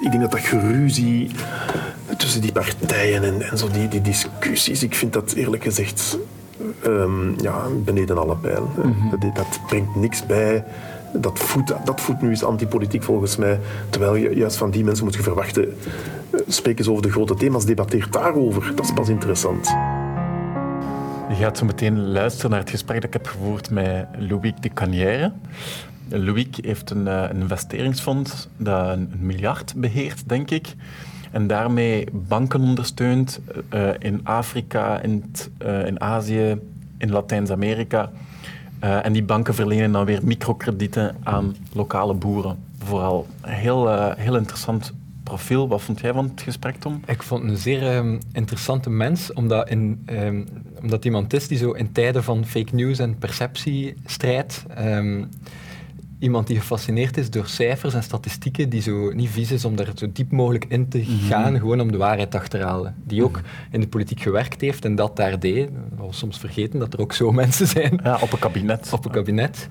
Ik denk dat dat geruzie tussen die partijen en, en zo die, die discussies, ik vind dat eerlijk gezegd um, ja, beneden alle pijl. Mm dat, dat, brengt niks bij. Dat voedt, dat voedt nu eens antipolitiek volgens mij. Terwijl je juist van die mensen moet je verwachten. Eh, spreek eens over de grote thema's, debatteer daarover. Dat is pas interessant. Je gaat zo meteen luisteren naar het gesprek dat ik heb gevoerd met Louis de Canière. Louis heeft een, eh, een investeringsfonds dat een, miljard beheert, denk ik. En daarmee banken ondersteunt uh, in Afrika, in, uh, in Azië, in Latijns-Amerika. En die banken verlenen dan weer microkredieten aan lokale boeren. Vooral heel, heel interessant profiel. Wat vond jij van het gesprek, Tom? Ik vond een zeer um, interessante mens, omdat, in, um, omdat iemand is die zo in tijden van fake news en perceptiestrijd um, iemand die gefascineerd is door cijfers en statistieken, die zo niet vies is om daar zo diep mogelijk in te mhm. gaan, gewoon om de waarheid te achterhalen. Die ook in de politiek gewerkt heeft en dat daar deed. We soms vergeten dat er ook zo mensen zijn. Ja, op een kabinet. Op een kabinet.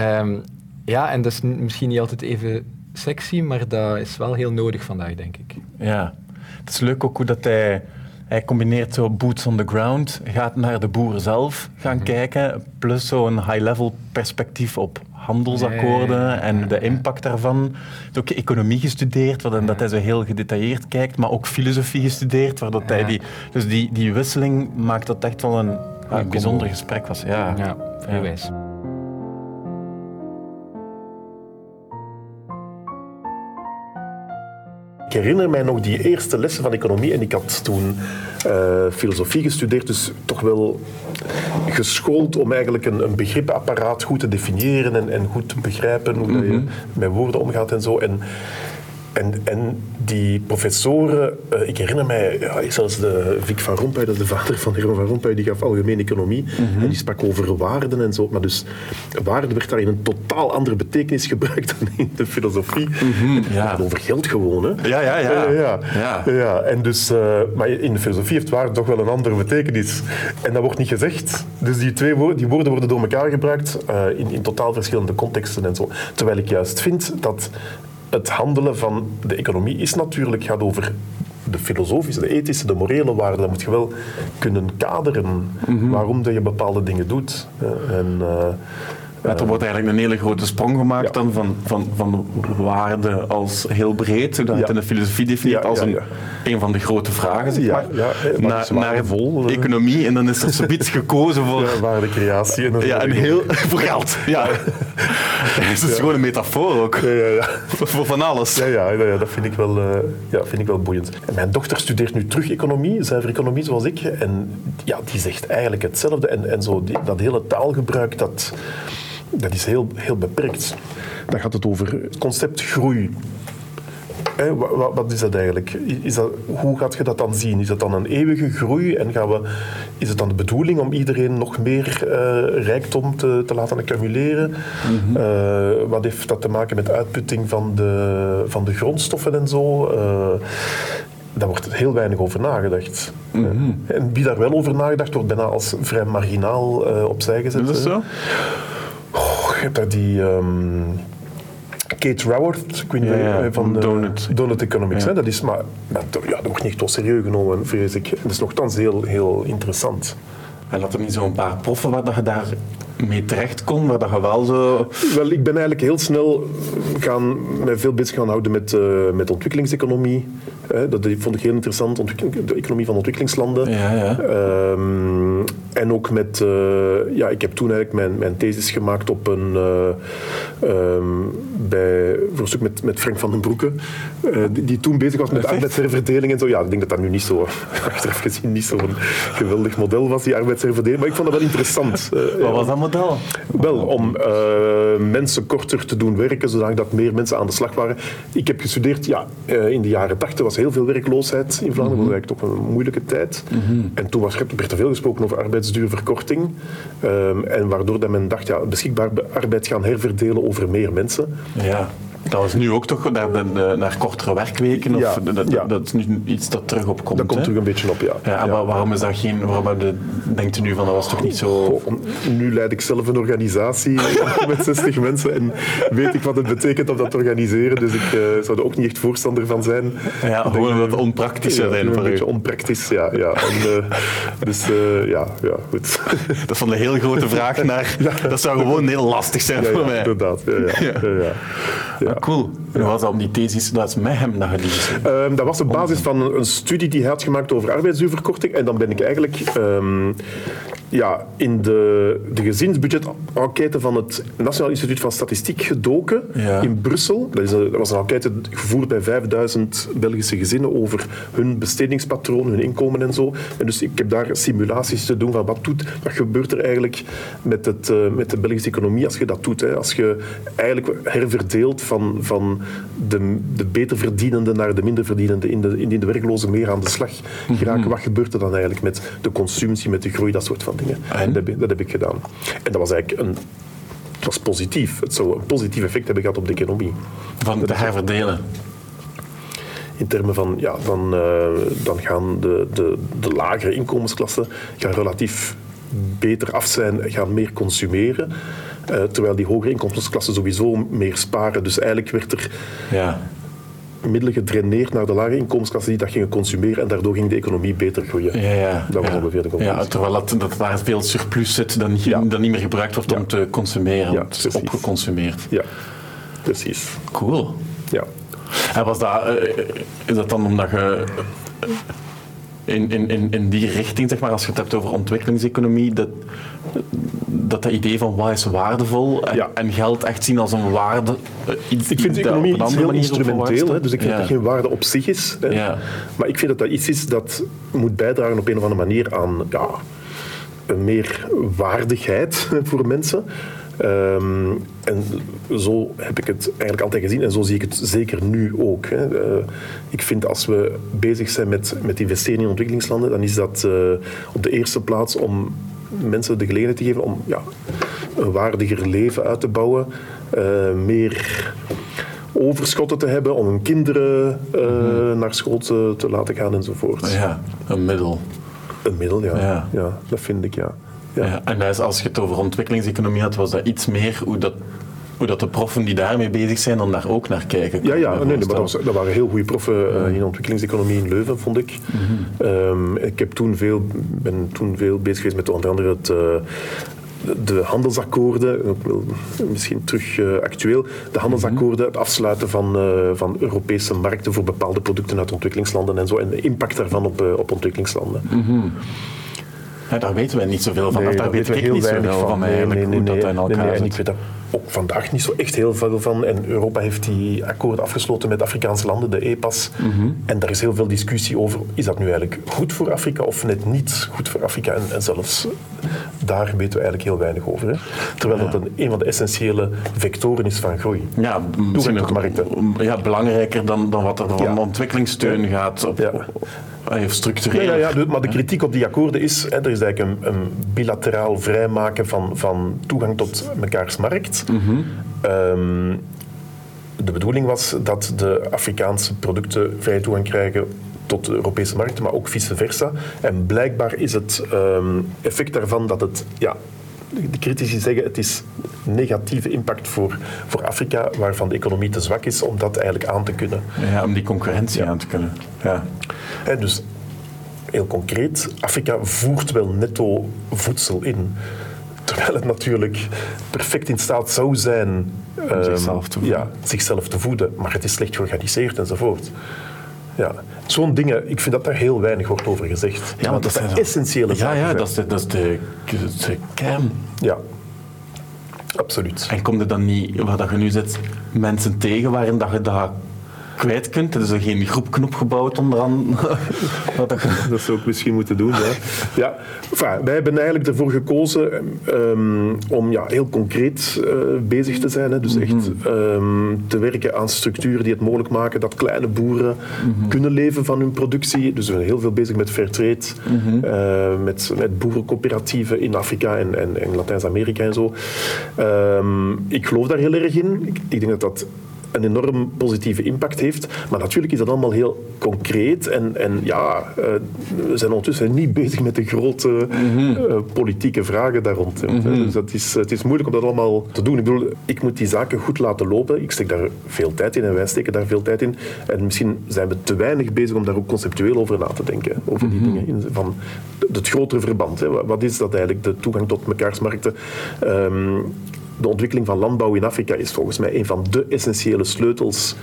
Um, ja, en dat is misschien niet altijd even sexy, maar dat is wel heel nodig vandaag, denk ik. Ja, het is leuk ook hoe dat hij... Hij combineert zo boots on the ground, gaat naar de boeren zelf gaan mhm. kijken, plus zo'n high-level perspectief op handelsakkoorden en de impact daarvan. Hij heeft ook economie gestudeerd, waardoor dat hij zo heel gedetailleerd kijkt, maar ook filosofie gestudeerd, waardoor hij die... Dus die, die wisseling maakt dat echt wel een, een bijzonder gesprek was. Ja, ja Ik herinner mij nog die eerste lessen van economie en ik had toen uh, filosofie gestudeerd, dus toch wel geschoold om eigenlijk een, een begripapparaat goed te definiëren en, en goed te begrijpen hoe mm je mhm. met woorden omgaat en zo. En, en, en die professoren, uh, ik herinner mij, ja, zelfs de Vic van Rompuy, dat is de vader van Herman van Rompuy, die gaf algemene economie mhm. en die sprak over waarden en zo. Maar dus waarde werd daar in een totaal andere betekenis gebruikt dan in de filosofie. Mm Het gaat over geld gewoon, hè. Ja, ja, ja. ja, ja. ja. En dus, uh, maar in de filosofie heeft waarde toch wel een andere betekenis. En dat wordt niet gezegd. Dus die twee woorden, die woorden worden door elkaar gebruikt in, in totaal verschillende contexten en zo. Terwijl ik juist vind dat het handelen van de economie is natuurlijk, gaat over de filosofische, de ethische, de morele waarden. Dat moet je wel kunnen kaderen mhm. waarom dat je bepaalde dingen doet. En, uh, ja, er wordt eigenlijk een hele grote sprong gemaakt dan van, van, van waarde als heel breed, zodat je het in de filosofie definieert als een, een van de grote vragen, zeg maar, naar, naar vol, eh. economie. En dan is er zoiets gekozen voor... Ja, waardecreatie. En ja, een heel... voor geld. Ja. Het is gewoon een metafoor ook. Ja, ja, ja. Voor van alles. Ja, ja, ja, dat vind ik, wel, uh, ja, vind ik wel boeiend. En mijn dochter studeert nu terug economie, zuiver economie zoals ik. En ja, die zegt eigenlijk hetzelfde. En, en zo, die, dat hele taalgebruik, dat dat is heel, heel beperkt. Dan gaat het over het concept groei. Wat, wat, is dat eigenlijk? Is dat, hoe gaat je dat dan zien? Is dat dan een eeuwige groei? En gaan we, is het dan de bedoeling om iedereen nog meer uh, rijkdom te, te, laten accumuleren? Mm wat heeft dat te maken met uitputting van de, van de grondstoffen en zo? Uh, daar wordt heel weinig over nagedacht. Mhm. En wie daar wel over nagedacht wordt, bijna als vrij marginaal opzij gezet. Is dat zo? je hebt daar die... Um, Kate Raworth, ik weet niet ja, van Donut, Donut Economics. Ja. Hè? Dat is, maar, maar ja, dat wordt niet tot serieus genomen, vrees ik. Dat is nogthans heel, heel interessant. En dat er niet zo'n paar proffen waar je daar mee terecht kon, waar dat je wel zo... Wel, ik ben eigenlijk heel snel gaan, mij veel bezig gaan houden met, uh, met ontwikkelingseconomie. Dat vond ik heel interessant, de economie van ontwikkelingslanden. Ja, ja. Um, en ook met... Uh, ja, ik heb toen eigenlijk mijn, mijn thesis gemaakt op een... Uh, um, bij, voor een stuk met, met Frank van den Broeke, die, die, toen bezig was met arbeidsherverdeling en zo. Ja, ik denk dat dat nu niet zo, achteraf gezien, niet zo'n geweldig model was, die arbeidsherverdeling. Maar ik vond dat wel interessant. Wat was dat model? Wel, om mensen korter te doen werken, zodat meer mensen aan de slag waren. Ik heb gestudeerd, ja, in de jaren tachtig was heel veel werkloosheid in Vlaanderen. Dat was eigenlijk toch een moeilijke tijd. Mm -hmm. En toen was, werd er veel gesproken over arbeidsduurverkorting. Um, en waardoor dat men dacht, ja, beschikbaar arbeid gaan herverdelen over meer mensen. Ja. Dat was nu ook toch naar, de, naar kortere werkweken? Of Ja, dat, ja. dat is nu iets dat terug opkomt. Dat komt hè? terug een beetje op, ja. Ja, en waar- waarom is dat geen... Waarom je- denkt u nu van, dat was toch niet zo... Goh, nu leid ik zelf een organisatie met 60 mensen en weet ik wat het betekent om dat te organiseren. Dus ik eh, zou er ook niet echt voorstander van zijn. Ja, gewoon het onpraktisch zou ja, zijn een voor beetje u. onpraktisch, ja. ja. En, eh, dus eh, ja, ja, goed. Dat is van de heel grote vraag naar... Dat zou gewoon heel lastig zijn voor mij. inderdaad. Ja, ja, cool. En was dat om die thesis? Dat is met hem dat je geschreven Ehm, dat was op basis van een, een studie die hij had gemaakt over arbeidsduurverkorting. En dan ben ik eigenlijk ehm, ja, in de, de gezinsbudget-enquête van het Nationaal Instituut van Statistiek gedoken Ja. in Brussel. Dat, is een, dat was een enquête gevoerd bij 5000 Belgische gezinnen over hun bestedingspatroon, hun inkomen en zo. En dus ik heb daar simulaties te doen van wat, doet, wat gebeurt er eigenlijk met, het, eh, met de Belgische economie als je dat doet. Hè. Als je eigenlijk herverdeelt van, van de, de beter verdienende naar de minder verdienende, in de, indien de werklozen meer aan de slag geraken, wat gebeurt er dan eigenlijk met de consumptie, met de groei, dat soort van En? Dat, heb, ik- dat heb ik gedaan. En dat was eigenlijk een... Het was positief. Het zou een positief effect hebben gehad op de economie. Van te herverdelen. In termen van, ja, dan, eh, dan gaan de, de, de lagere inkomensklassen gaan relatief beter af zijn, gaan meer consumeren. eh, terwijl die hogere inkomensklassen sowieso meer sparen. Dus eigenlijk werd er Ja. Middelen gedraineerd naar de lagere inkomensklassen die dat gingen consumeren en daardoor ging de economie beter groeien. Ja, ja. Dat was ja. ongeveer de conclusie. Ja, terwijl dat, dat daar veel surplus zit Ja. dat niet meer gebruikt wordt om te consumeren. Ja, het is opgeconsumeerd. Ja, precies. Cool. Ja. En was dat, eh, is dat dan omdat je in, in, in, in die richting, zeg maar, als je het hebt over ontwikkelingseconomie, dat dat, dat idee van wat is waardevol en, Ja. en geld echt zien als een waarde. eh, iets, Ik vind de economie iets heel instrumenteel, hè, dus ik vind Ja. dat geen waarde op zich is. Hè. Ja. Maar ik vind dat dat iets is dat moet bijdragen op een of andere manier aan ja, een meer waardigheid voor mensen. Ehm, en zo heb ik het eigenlijk altijd gezien en zo zie ik het zeker nu ook. Hè. Eh, ik vind als we bezig zijn met, met investeren in ontwikkelingslanden, dan is dat eh, op de eerste plaats om mensen de gelegenheid te geven om ja, een waardiger leven uit te bouwen, eh, meer overschotten te hebben om hun kinderen eh, naar school te, te laten gaan enzovoort. Ja, een middel. Een middel, ja. Ja. ja. Dat vind ik, ja. Ja. En dat is, als je het over ontwikkelingseconomie had, was dat iets meer hoe dat, hoe dat de proffen die daarmee bezig zijn dan daar ook naar kijken. Ja, ja nee, maar dat, was- dat waren heel goede proffen eh, in ontwikkelingseconomie in Leuven, vond ik. Ehm, ik heb toen veel, ben toen veel bezig geweest met onder andere het, eh, de- de handelsakkoorden, misschien terug eh, actueel, de handelsakkoorden, het afsluiten van, van Europese markten voor bepaalde producten uit ontwikkelingslanden en zo, en de impact daarvan op, op ontwikkelingslanden. Ja, daar weten wij niet zoveel van. Nee, of daar weet weten we ik niet zoveel van, Nee, eigenlijk, nee, nee, hoe dat in elkaar En ik weet daar ook vandaag niet zo echt heel veel van. En Europa heeft die akkoorden afgesloten met Afrikaanse landen, de EPA's. Mhm. En daar is heel veel discussie over, is dat nu eigenlijk goed voor Afrika of net niet goed voor Afrika? En, en zelfs daar weten we eigenlijk heel weinig over. Hè? Terwijl dat een, een van de essentiële vectoren is van groei. Ja, misschien ook markten. ja, belangrijker dan, dan wat er van Ja. ontwikkelingssteun gaat. Op, Ja. Op- eh, structureel. Ja, ja, maar de kritiek op die akkoorden is, hè, er is eigenlijk een, een bilateraal vrijmaken van, van toegang tot mekaars markt. Ehm, de bedoeling was dat de Afrikaanse producten vrij toegang krijgen tot de Europese markt, maar ook vice versa. En blijkbaar is het ehm, effect daarvan dat het, ja, de critici zeggen het is negatieve impact voor, voor Afrika, waarvan de economie te zwak is om dat eigenlijk aan te kunnen. Ja, om die concurrentie aan te kunnen. Ja. Hè, dus heel concreet, Afrika voert wel netto voedsel in. Terwijl het natuurlijk perfect in staat zou zijn ehm, zichzelf te voeden. Ja, zichzelf te voeden. Maar het is slecht georganiseerd enzovoort. Ja. Zo'n dingen, ik vind dat daar heel weinig wordt over gezegd. Ja, want dat dat zijn essentiële Ja, zaken. ja zijn. dat is de, dat is de, de kern. Ja, absoluut. En kom je dan niet, waar dat je nu zit, mensen tegen waarin dat je dat kwijt kunt? Er is er geen groepknop gebouwd onderaan. Dat zou ik misschien moeten doen. Ja. Ja, enfin, wij hebben eigenlijk ervoor gekozen ehm, om ja, heel concreet eh, bezig te zijn. Hè. Dus echt ehm, te werken aan structuren die het mogelijk maken dat kleine boeren kunnen leven van hun productie. Dus we zijn heel veel bezig met fairtrade, eh, met, met boerencoöperatieven in Afrika en, en, en Latijns-Amerika en zo. Ehm, ik geloof daar heel erg in. Ik, ik denk dat dat een enorm positieve impact heeft. Maar natuurlijk is dat allemaal heel concreet. En, en ja, uh, we zijn ondertussen niet bezig met de grote uh, politieke vragen daar rond. Mm -hmm. Dus dat is, het is moeilijk om dat allemaal te doen. Ik bedoel, ik moet die zaken goed laten lopen. Ik steek daar veel tijd in en wij steken daar veel tijd in. En misschien zijn we te weinig bezig om daar ook conceptueel over na te denken. Over die mm -hmm. dingen. Van het grotere verband. Hè. Wat is dat eigenlijk? De toegang tot mekaarsmarkten. Um, de ontwikkeling van landbouw in Afrika is volgens mij een van de essentiële sleutels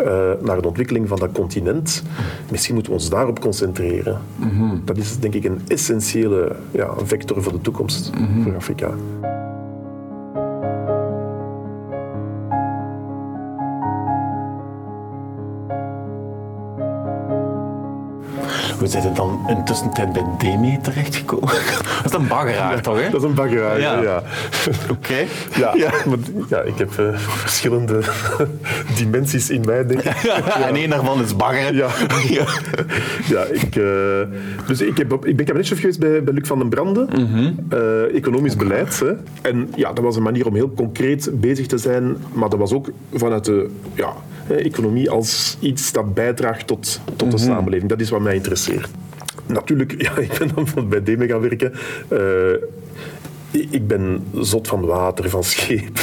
uh, naar de ontwikkeling van dat continent. Misschien moeten we ons daarop concentreren. Mm -hmm. Dat is denk ik een essentiële ja, vector voor de toekomst mm -hmm. voor Afrika. We zijn dan intussen tijd bij Demi terechtgekomen. Dat is een baggeraar, ja, toch? Hè? Dat is een baggeraar, ja. ja. Oké. Okay. Ja, ja. Maar, ja, ik heb uh, verschillende dimensies in mij, denk ik. En één daarvan is baggeren. Ja, ja. ja ik, uh, dus ik, heb ik ben kabinetchef geweest bij, bij Luc van den Branden, mm -hmm. uh, economisch okay. beleid. Hè. En ja, dat was een manier om heel concreet bezig te zijn, maar dat was ook vanuit de ja, economie als iets dat bijdraagt tot, tot mm -hmm. de samenleving. Dat is wat mij interesseert. Natuurlijk, ja, ik ben dan bij DEME gaan werken. Uh, ik ben zot van water, van schepen.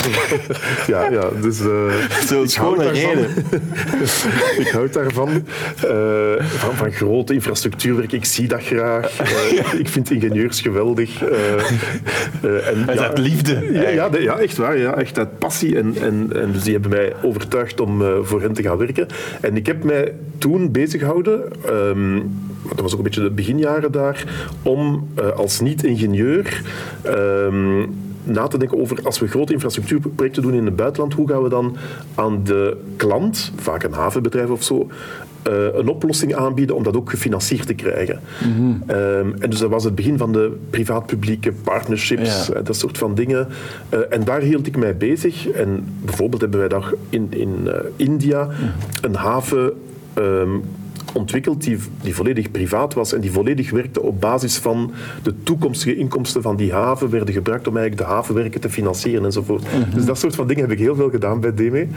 ja, ja, dus... Uh, Zo, ik hou reden. ik houd daarvan. Uh, van, van grote infrastructuurwerk. Ik zie dat graag. Uh, ik vind ingenieurs geweldig. en, Met ja, uit liefde. Ja, ja, de, ja, echt waar. Ja, echt uit passie. En, en, en dus die hebben mij overtuigd om voor hen te gaan werken. En ik heb mij toen bezig gehouden... Um, dat was ook een beetje de beginjaren daar, om uh, als niet-ingenieur uh, na te denken over als we grote infrastructuurprojecten doen in het buitenland, hoe gaan we dan aan de klant, vaak een havenbedrijf of zo, uh, een oplossing aanbieden om dat ook gefinancierd te krijgen. Mm -hmm. um, en dus dat was het begin van de privaat-publieke partnerships, ja. dat soort van dingen. Uh, en daar hield ik mij bezig. En bijvoorbeeld hebben wij daar in, in uh, India een haven um, ontwikkeld die, die volledig privaat was en die volledig werkte op basis van de toekomstige inkomsten van die haven werden gebruikt om eigenlijk de havenwerken te financieren enzovoort. Mm -hmm. Dus dat soort van dingen heb ik heel veel gedaan bij DME.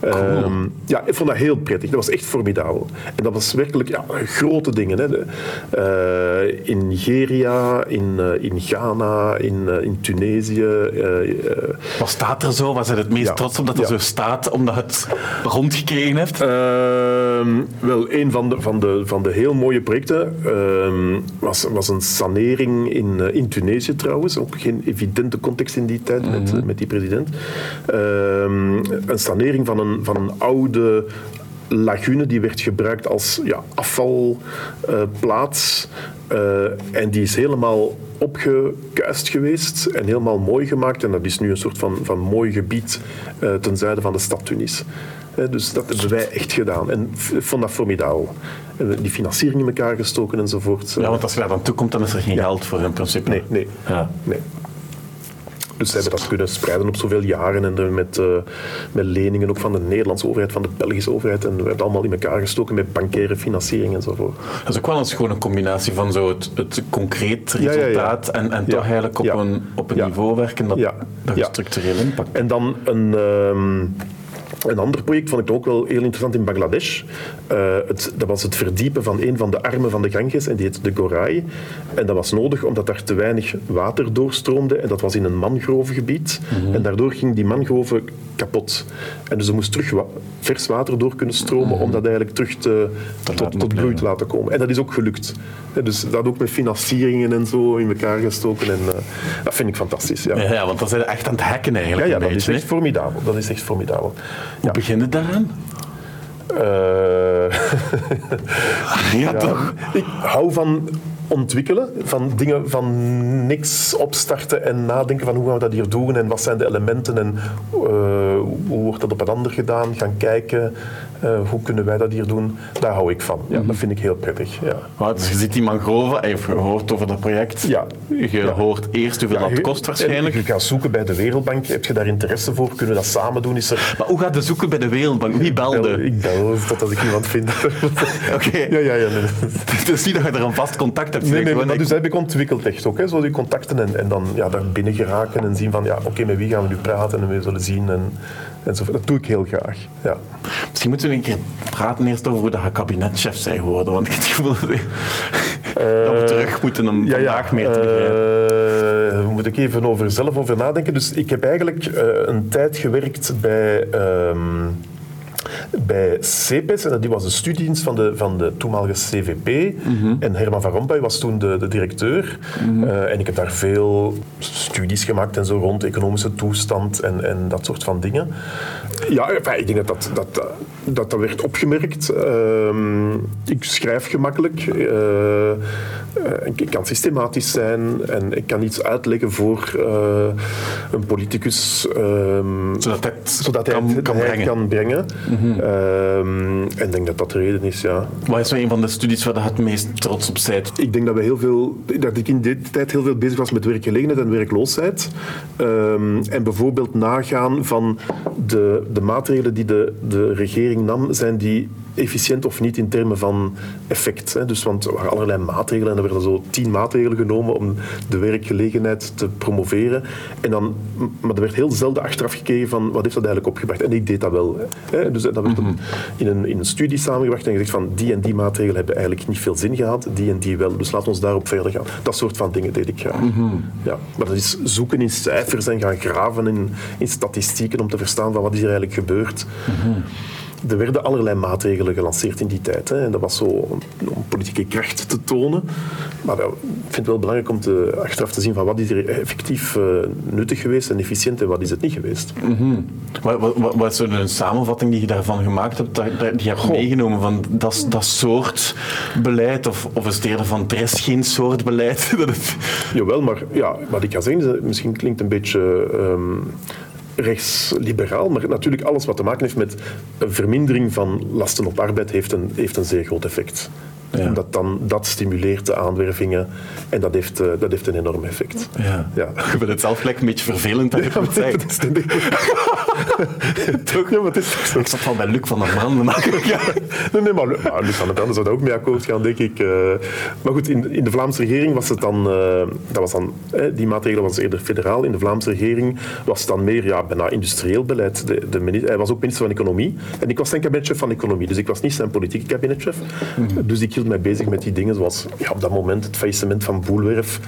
Cool. Um, ja, ik vond dat heel prettig. Dat was echt formidabel. En dat was werkelijk ja, grote dingen. Hè. De, uh, in Nigeria, in, uh, in Ghana, in, uh, in Tunesië. Wat staat er zo? Waar zijn het meest ja. trots op dat er ja. zo staat, omdat het rondgekregen heeft? Ehm, wel, een van de van de, van de heel mooie projecten um, was, was een sanering in, uh, in Tunesië trouwens. Ook geen evidente context in die tijd mm -hmm. met, met die president. Um, een sanering van een, van een oude lagune die werd gebruikt als ja, afvalplaats. Uh, uh, en die is helemaal opgekuist geweest en helemaal mooi gemaakt. En dat is nu een soort van, van mooi gebied uh, ten zuiden van de stad Tunis. Dus dat hebben wij echt gedaan. En ik vond dat formidabel. Die financiering in elkaar gestoken enzovoort. Ja, want als je daar dan toe komt, dan is er geen ja. geld voor in principe. Nee, nee. Ja. nee. Dus ze hebben dat kunnen spreiden op zoveel jaren en met, uh, met leningen ook van de Nederlandse overheid, van de Belgische overheid. En we hebben het allemaal in elkaar gestoken met bankaire financiering enzovoort. Dat is ook wel eens gewoon een combinatie van zo het, het concreet resultaat ja, ja, ja. en, en toch eigenlijk op een, op een niveau werken dat, dat structureel impact. En dan een... Um, een ander project vond ik ook wel heel interessant in Bangladesh. Uh, het, dat was het verdiepen van een van de armen van de Ganges en die heet de Gorai. En dat was nodig omdat daar te weinig water doorstroomde en dat was in een mangrovengebied. Mm -hmm. En daardoor ging die mangrove kapot. En dus er moest terug wa vers water door kunnen stromen mm -hmm. om dat eigenlijk terug te, te tot, tot bloei te laten komen. En dat is ook gelukt. En dus dat ook met financieringen en zo in elkaar gestoken. En uh, dat vind ik fantastisch. Ja. Ja, ja, want dan zijn echt aan het hacken eigenlijk. Ja, ja dat beetje, is echt formidabel. Dat is echt formidabel. Hoe ja. begint het daaraan? Uh, ja, toch? Ik hou van ontwikkelen, van dingen van niks opstarten en nadenken van hoe gaan we dat hier doen en wat zijn de elementen en uh, hoe wordt dat op een ander gedaan, gaan kijken, uh, hoe kunnen wij dat hier doen, daar hou ik van. Ja, mm -hmm. Dat vind ik heel prettig. Ja. Maar, dus je ziet die mangroven, je hoort over dat project, ja. je ja. hoort eerst hoeveel ja, dat kost waarschijnlijk. Je gaat zoeken bij de Wereldbank, heb je daar interesse voor, kunnen we dat samen doen? Is er... Maar hoe gaat de zoeken bij de Wereldbank? Wie belde? Ik bel totdat ik iemand vind. Oké. Okay. Ja, ja, ja. Nee. Dus zie dat je er een vast contact hebt. Nee, nee, nee, dus dat heb ik ontwikkeld echt ook. Hè. Zo die contacten en, en dan ja, daar binnen geraken en zien van ja, oké, okay, met wie gaan we nu praten en we zullen zien. En, enzovoort. Dat doe ik heel graag. Ja. Misschien moeten we een keer praten eerst over hoe dat je kabinetchef zijn geworden. Want ik heb het gevoel dat we, terug moeten om Ja, ja, vandaag meer te begrijpen. eh, moet ik even over zelf over nadenken. Dus ik heb eigenlijk eh, een tijd gewerkt bij, ehm, bij CEPES. En die was de studiedienst van de, van de toenmalige CVP. En Herman van Rompuy was toen de, de directeur. Eh, en ik heb daar veel studies gemaakt en zo rond economische toestand en, en dat soort van dingen. Ja, enfin, ik denk dat dat, dat, dat, dat werd opgemerkt. Ehm, ik schrijf gemakkelijk. eh, eh, ik kan systematisch zijn en ik kan iets uitleggen voor eh, een politicus. ehm, Zodat hij het zodat hij kan, het kan brengen. kan brengen. Ehm, en ik denk dat dat de reden is, ja. Wat is nou een van de studies waar je het meest trots op bent? Ik denk dat, we heel veel, dat ik in deze tijd heel veel bezig was met werkgelegenheid en werkloosheid. Ehm, en bijvoorbeeld nagaan van de, de maatregelen die de, de regering nam, zijn die efficiënt of niet in termen van effect. Hè? Dus, want er waren allerlei maatregelen en er werden zo tien maatregelen genomen om de werkgelegenheid te promoveren. En dan, maar er werd heel zelden achteraf gekeken van wat heeft dat eigenlijk opgebracht. En ik deed dat wel. Hè? Dus dat werd dan in, een, in een studie samengebracht en gezegd van die en die maatregelen hebben eigenlijk niet veel zin gehad, die en die wel. Dus laten we ons daarop verder gaan. Dat soort van dingen deed ik graag. Ja, maar dat is zoeken in cijfers en gaan graven in, in statistieken om te verstaan van wat is er eigenlijk gebeurd. Er werden allerlei maatregelen gelanceerd in die tijd. Hè. En dat was zo om, om politieke kracht te tonen. Maar eh, ik vind het wel belangrijk om te, achteraf te zien van wat is er effectief eh, nuttig geweest en efficiënt en wat is het niet geweest. Wat, wat, wat- wat is zo een samenvatting die je daarvan gemaakt hebt, dat, die je hebt meegenomen van dat, dat soort beleid? Of, of is het eerder van er is geen soort beleid? Jawel, maar ja, wat ik ga zeggen, is, dat misschien klinkt een beetje ehm, rechtsliberaal, maar natuurlijk alles wat te maken heeft met een vermindering van lasten op arbeid heeft een, heeft een zeer groot effect. Ja. Omdat dan, dat stimuleert de aanwervingen en dat heeft, eh, dat heeft een enorm effect. ja. Ja. Ik vind het zelf gelijk een beetje vervelend dat je het Toch? Ja, maar het is. Ik zat al bij Luc van der Maan. Ja. Nee, nee, maar Lu- maar Luc van der Brande zou daar ook mee akkoord gaan, denk ik. eh. maar goed, in, in de Vlaamse regering was het dan... eh, dat was dan eh, die maatregel was eerder federaal. In de Vlaamse regering was het dan meer ja, bijna industrieel beleid. De, de mini- hij was ook minister van Economie. En ik was zijn kabinetchef van Economie. Dus ik was niet zijn politieke kabinetchef. Dus ik hield mij bezig met die dingen zoals ja, op dat moment het faillissement van Boelwerf.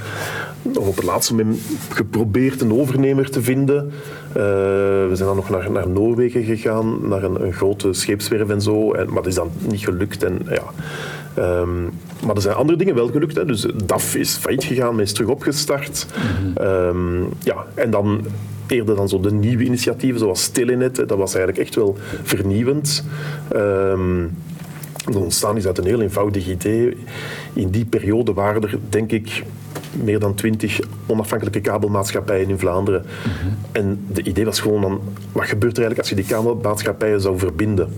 Nog op het laatste moment geprobeerd een overnemer te vinden. Eh, we zijn dan nog naar, naar Noorwegen gegaan, naar een, een grote scheepswerf en zo. En, maar dat is dan niet gelukt. En, ja. Ehm, maar er zijn andere dingen wel gelukt. Hè. Dus DAF is failliet gegaan, maar is terug opgestart. Ehm, ja, en dan eerder dan zo de nieuwe initiatieven, zoals Telenet. Dat was eigenlijk echt wel vernieuwend. Ehm, het ontstaan is uit een heel eenvoudig idee. In die periode waren er, denk ik, meer dan twintig onafhankelijke kabelmaatschappijen in Vlaanderen. En de idee was gewoon dan, wat gebeurt er eigenlijk als je die kabelmaatschappijen zou verbinden?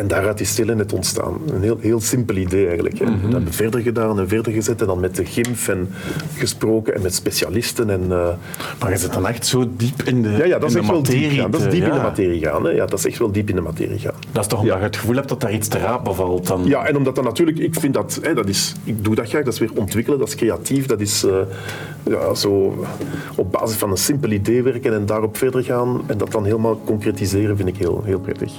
En daaruit is Telenet ontstaan. Een heel, heel simpel idee eigenlijk. hè. Dat hebben we verder gedaan en verder gezet en dan met de GIMF en gesproken en met specialisten. En, eh, Maar je zit dan echt zo diep in de, ja, ja, dat is echt wel diep gaan. Dat is diep in de ja. materie gaan. Hè. Ja, dat is echt wel diep in de materie gaan. Dat is toch omdat je het gevoel hebt dat daar iets te rapen valt. Dan... Ja, en omdat dat natuurlijk, ik vind dat, hè, dat is, ik doe dat graag, dat is weer ontwikkelen, dat is creatief, dat is eh, ja, zo op basis van een simpel idee werken en daarop verder gaan en dat dan helemaal concretiseren vind ik heel, heel prettig.